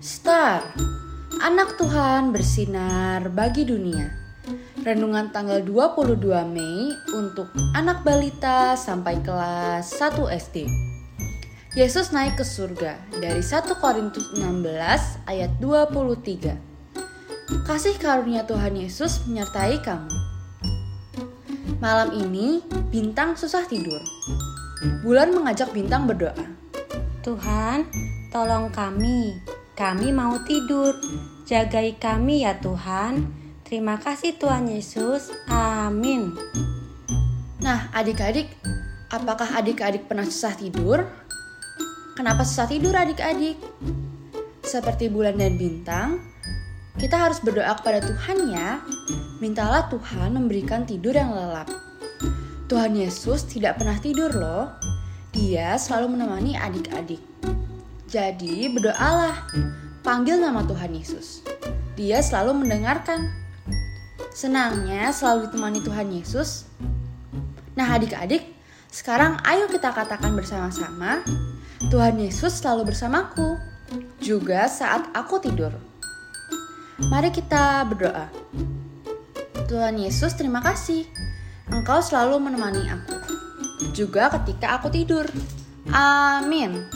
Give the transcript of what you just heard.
Star, anak Tuhan bersinar bagi dunia. Renungan tanggal 22 Mei untuk anak balita sampai kelas 1 SD. Yesus naik ke surga dari 1 Korintus 16 ayat 23. Kasih karunia Tuhan Yesus menyertai kamu. Malam ini bintang susah tidur. Bulan mengajak bintang berdoa. Tuhan, tolong kami. Kami mau tidur. Jagai kami ya Tuhan. Terima kasih Tuhan Yesus. Amin. Nah, adik-adik, apakah adik-adik pernah susah tidur? Kenapa susah tidur adik-adik? Seperti bulan dan bintang, kita harus berdoa kepada Tuhan ya. Mintalah Tuhan memberikan tidur yang lelap. Tuhan Yesus tidak pernah tidur loh. Dia selalu menemani adik-adik. Jadi berdoalah, panggil nama Tuhan Yesus. Dia selalu mendengarkan. Senangnya selalu ditemani Tuhan Yesus. Nah adik-adik, sekarang ayo kita katakan bersama-sama, Tuhan Yesus selalu bersamaku, juga saat aku tidur. Mari kita berdoa. Tuhan Yesus, terima kasih. Engkau selalu menemani aku juga ketika aku tidur. Amin.